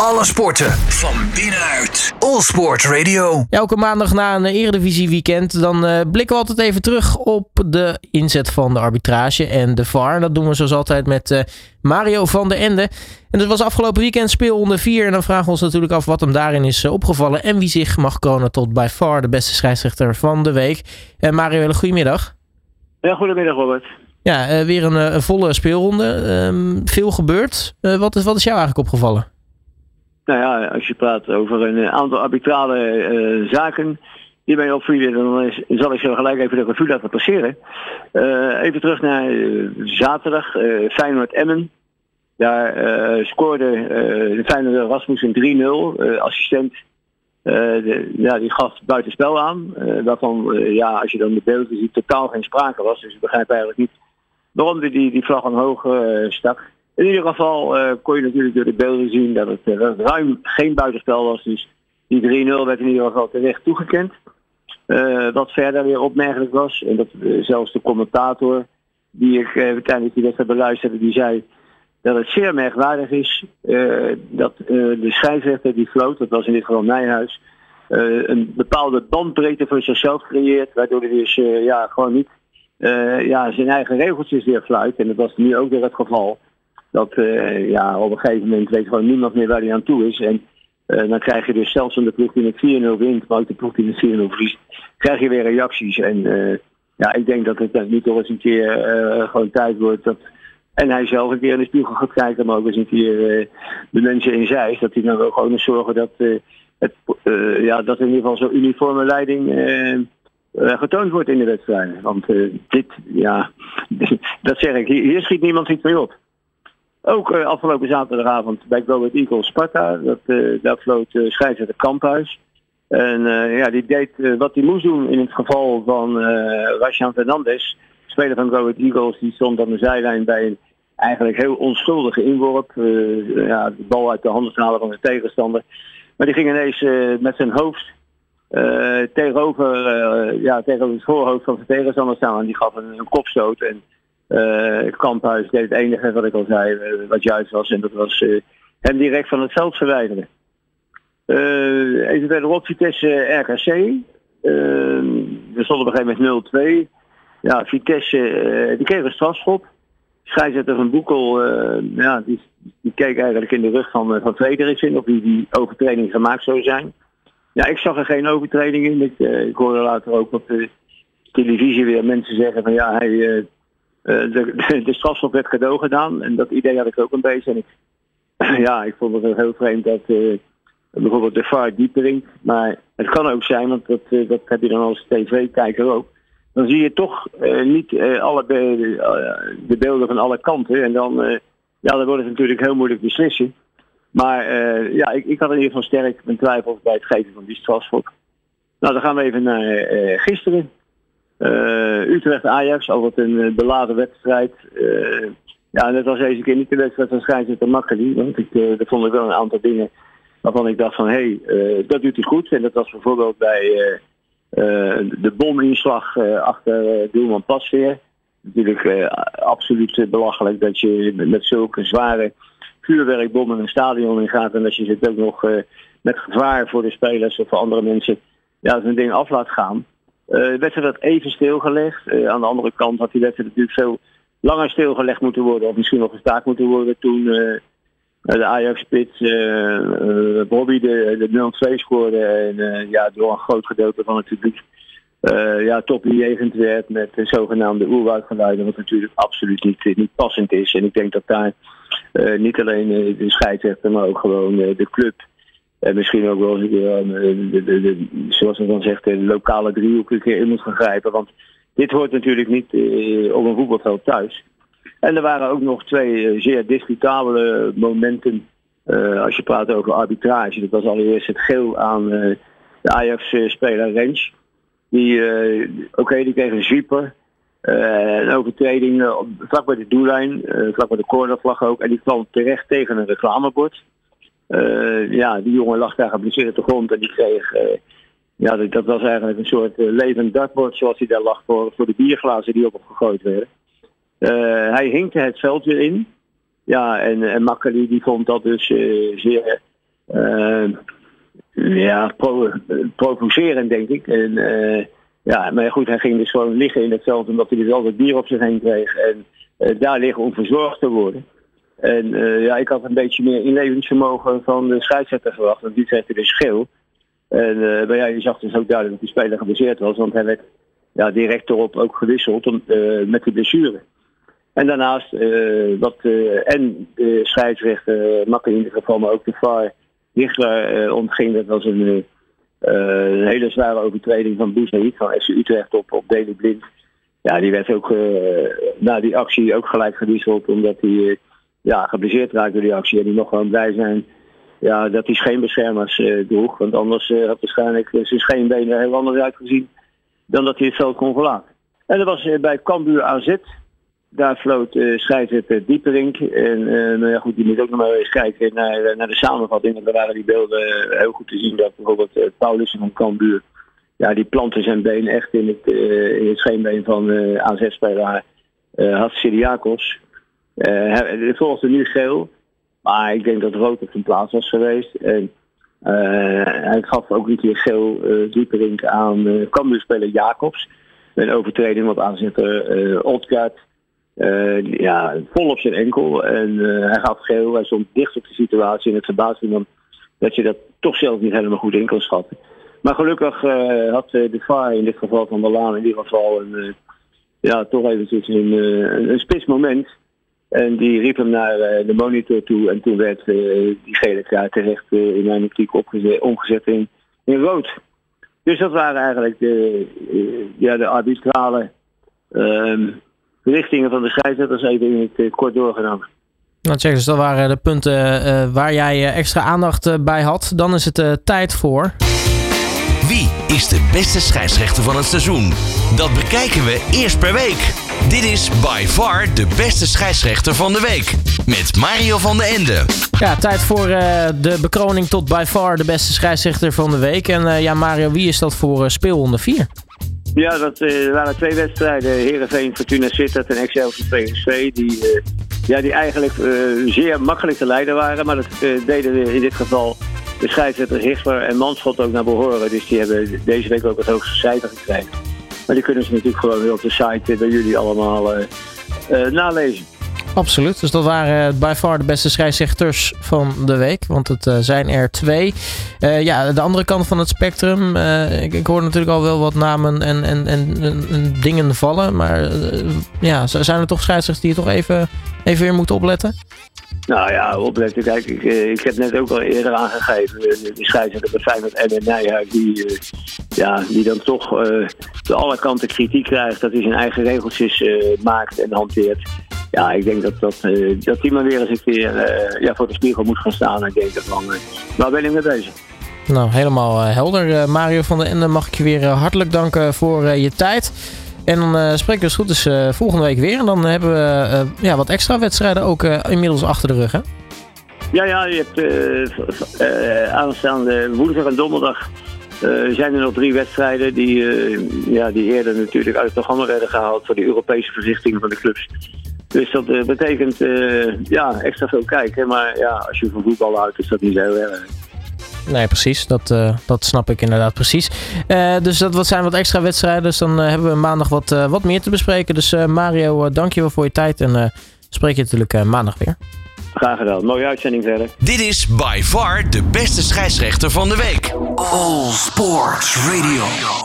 Alle sporten van binnenuit. All Sport Radio. Elke maandag na een Eredivisie weekend dan uh, blikken we altijd even terug op de inzet van de arbitrage en de VAR. Dat doen we zoals altijd met uh, Mario van der Ende. En dat was afgelopen weekend speelronde 4 en dan vragen we ons natuurlijk af wat hem daarin is uh, opgevallen en wie zich mag kronen tot bij VAR de beste scheidsrechter van de week. En Mario, hele goedemiddag. Ja, goedemiddag Robert. Ja, weer een, een, volle speelronde. Um, veel gebeurd. wat, is, wat is jou eigenlijk opgevallen? Nou ja, als je praat over een aantal arbitrale uh, zaken die mij opvielen, dan zal ik zo gelijk even de revue laten passeren. Uh, even terug naar uh, zaterdag, Feyenoord-Emmen. Daar scoorde de Feyenoord Rasmussen 3-0. assistent, de, ja, die gaf buitenspel aan. waarvan, ja, als je dan de beelden ziet, totaal geen sprake was. Dus ik begrijp eigenlijk niet waarom die, die vlag omhoog stak. In ieder geval uh, kon je natuurlijk door de beelden zien dat het uh, ruim geen buitenspel was. Dus die 3-0 werd in ieder geval terecht toegekend. Uh, wat verder weer opmerkelijk was, en dat zelfs de commentator die ik tijdens die wedstrijd beluisterde, die zei dat het zeer merkwaardig is dat de scheidsrechter die floot, dat was in dit geval Nijhuis, een bepaalde bandbreedte voor zichzelf creëert, waardoor hij dus ja, gewoon niet ja, zijn eigen regeltjes weer fluit. En dat was nu ook weer het geval dat uh, ja, op een gegeven moment weet gewoon niemand meer waar hij aan toe is. En uh, dan krijg je dus zelfs van de ploeg die met 4-0 wint, maar ook de ploeg die met 4-0 verliest, krijg je weer reacties. En uh, ja, ik denk dat het nu toch eens een keer gewoon tijd wordt dat. En hij zelf een keer in de spiegel gaat kijken, maar ook eens een keer de mensen in zijs. Dat hij dan wel gewoon eens zorgen dat, het, ja, dat in ieder geval zo'n uniforme leiding getoond wordt in de wedstrijden. Want dit, ja, dat zeg ik, hier, hier schiet niemand iets mee op. Ook uh, afgelopen zaterdagavond bij Go Eagles Sparta. Dat, uh, daar floot uh, scheidsrechter Kamphuis. En ja, die deed wat hij moest doen in het geval van uh, Fernandez. Speler van Go Eagles. Die stond aan de zijlijn bij een eigenlijk heel onschuldige inworp. ja, de bal uit de handen halen van de tegenstander. Maar die ging ineens met zijn hoofd tegenover, ja, tegenover het voorhoofd van zijn tegenstander staan. En die gaf een, een kopstoot. En uh, Kamphuis deed het enige wat ik al zei, uh, wat juist was. En dat was uh, hem direct van het veld verwijderen. even verderop, Vitesse RKC. we stonden op een gegeven moment 0-2. Ja, Vitesse, die kreeg een strafschop. Scheidsrechter van Boekel, ja, die, die, keek eigenlijk in de rug van, van Fredericks in of die, die overtreding gemaakt zou zijn. Ja, ik zag er geen overtreding in. Ik, ik hoorde later ook op de televisie weer mensen zeggen van ja, hij uh, de, de strafschop werd cadeau gedaan. En dat idee had ik ook een beetje. En ik, ja, ik vond het heel vreemd dat uh, bijvoorbeeld de VAR dieper drinkt. Maar het kan ook zijn, want dat, uh, dat heb je dan als tv-kijker ook. Dan zie je toch niet alle de beelden van alle kanten. En dan, ja, dan wordt het natuurlijk heel moeilijk beslissen. Maar ja, ik, ik had in ieder geval sterk mijn twijfels bij het geven van die strafschop. Nou, dan gaan we even naar gisteren. Uh, Utrecht-Ajax, altijd een uh, beladen wedstrijd. Uh, ja, net was deze keer niet de wedstrijd van scheidsrechter Makkeli. Want ik, uh, er vond ik wel een aantal dingen waarvan ik dacht van... hé, hey, dat doet hij goed. En dat was bijvoorbeeld bij de bominslag achter doelman Pasveer. Natuurlijk absoluut belachelijk dat je met zulke zware vuurwerkbommen een stadion in gaat... en dat je zit ook nog met gevaar voor de spelers of voor andere mensen... ja, zo'n ding af laat gaan... Uh, de wedstrijd werd even stilgelegd. Uh, aan de andere kant had die wedstrijd natuurlijk veel langer stilgelegd moeten worden. Of misschien nog gestaakt moeten worden toen uh, de Ajax-spits Bobby de, de 0-2 scoorde. En ja, door een groot gedeelte van het publiek ja, top werd met de zogenaamde oerwoudgeluiden. Wat natuurlijk absoluut niet, niet passend is. En ik denk dat daar niet alleen de scheidsrechter, maar ook gewoon de club en misschien ook wel de, zoals men dan zegt, de lokale driehoek een keer in moet gaan grijpen. Want dit hoort natuurlijk niet uh, op een voetbalveld thuis. En er waren ook nog twee uh, zeer discutabele momenten. Uh, als je praat over arbitrage. Dat was allereerst het geel aan de Ajax-speler Rens. Die, oké, okay, die kreeg een zwieper. een overtreding vlak bij de doellijn, vlak bij de cornervlag ook. En die kwam terecht tegen een reclamebord. Uh, ja, die jongen lag daar geblesseerd op de grond en die kreeg. Uh, ja, dat, was eigenlijk een soort uh, levend dartbord zoals hij daar lag voor, voor de bierglazen die op hem gegooid werden. hij hinkte het veld weer in. Ja, en, en die vond dat dus zeer ja, pro, provocerend, denk ik. En, ja, maar goed, hij ging dus gewoon liggen in het veld omdat hij dus altijd bier op zich heen kreeg. En daar liggen om verzorgd te worden. En ja, ik had een beetje meer inlevingsvermogen van de scheidsrechter verwacht. Want die hij dus schil. En maar ja, je zag dus ook duidelijk dat die speler geblesseerd was. Want hij werd ja, direct erop ook gewisseld om, met die blessure. En daarnaast, wat, en de scheidsrechter, Makker in ieder geval, maar ook de VAR, Lichtler ontging. Dat was een, een hele zware overtreding van Boesnaïd van FC Utrecht op, op Deli Blind. Ja, die werd ook na die actie ook gelijk gewisseld, omdat hij ja, geblesseerd raakte door die actie. En die nog gewoon blij zijn ja, dat hij scheenbeschermers droeg. Want anders had waarschijnlijk zijn scheenbeen er heel anders uitgezien dan dat hij het veld kon verlaten. En dat was bij Cambuur AZ. Daar floot uh, scheidsrechter Dieperink. En uh, nou ja, goed, die moet ook nog maar eens kijken naar, eh, naar de samenvatting. daar waren die beelden heel goed te zien dat bijvoorbeeld uh, Paulussen van Cambuur... Ja, die plantte zijn been echt in het, in het scheenbeen van uh, AZ-speler uh. Hij volgde nu geel. Maar ik denk dat rood op zijn plaats was geweest. En hij gaf ook een keer geel Dieperink aan uh, Jacobs. Een overtreding op aanzetter uh, ja, vol op zijn enkel. En hij gaf geel. Hij stond dicht op de situatie. En het verbaast me dan dat je dat toch zelf niet helemaal goed in kan schatten. Maar gelukkig had de VAR in dit geval van de Laan in ieder geval een, ja, toch eventjes een, een, een spits moment. En die riep hem naar de monitor toe. En toen werd die gele kaart terecht in mijn optiek opgezet, omgezet in, in rood. Dus dat waren eigenlijk de, ja, de arbitrale ehm, richtingen van de scheidsrechters even in het kort doorgenomen. Nou, check, dus dat waren de punten uh, waar jij extra aandacht uh, bij had. Dan is het uh, tijd voor. Wie is de beste scheidsrechter van het seizoen? Dat bekijken we eerst per week. Dit is by far de beste scheidsrechter van de week. Met Mario van den Ende. Ja, tijd voor de bekroning tot by far de beste scheidsrechter van de week. En ja, Mario, wie is dat voor speelronde 4? Ja, dat uh, waren twee wedstrijden. Heerenveen, Fortuna Sittard en Excelsior PSV. Die, uh, ja, die eigenlijk uh, zeer makkelijk te leiden waren. Maar dat deden we in dit geval de scheidsrechter Hichler en Manschot ook naar behoren. Dus die hebben deze week ook het hoogste cijfer gekregen. Maar die kunnen ze natuurlijk gewoon weer op de site bij jullie allemaal nalezen. Absoluut. Dus dat waren by far de beste scheidsrechters van de week. Want het zijn er twee. Ja, de andere kant van het spectrum. Ik, ik, hoor natuurlijk al wel wat namen en, en, en, en dingen vallen. Maar ja, zijn er toch scheidsrechters die je toch even, even weer moeten opletten? Nou ja, opletten. Kijk, ik, ik heb net ook al eerder aangegeven. De scheidsrechter bij Feyenoord en Nijhuis. Die, ja, die dan toch de alle kanten kritiek krijgt. Dat hij zijn eigen regeltjes maakt en hanteert. Ja, ik denk dat, dat, uh, dat hij maar weer eens een keer uh, ja, voor de spiegel moet gaan staan en denken van, uh, waar ben ik mee bezig? Nou, helemaal helder. Mario van der Ende mag ik je weer hartelijk danken voor je tijd. En dan spreken we dus goed dus volgende week weer. En dan hebben we ja, wat extra wedstrijden ook inmiddels achter de rug, hè? Ja, ja, je hebt aanstaande woensdag en donderdag zijn er nog drie wedstrijden die, ja, die eerder natuurlijk uit het programma werden gehaald voor de Europese verzichtingen van de clubs. Dus dat uh, betekent uh, ja, extra veel kijken. Maar ja, als je van voetbal houdt, is dat niet zo heel erg. Nee, precies. Dat, uh, dat snap ik inderdaad precies. dus dat wat zijn wat extra wedstrijden. Dus dan hebben we maandag wat, wat meer te bespreken. Dus Mario, dank je wel voor je tijd. En spreek je natuurlijk maandag weer. Graag gedaan. Mooie uitzending verder. Dit is by far de beste scheidsrechter van de week. All Sports Radio.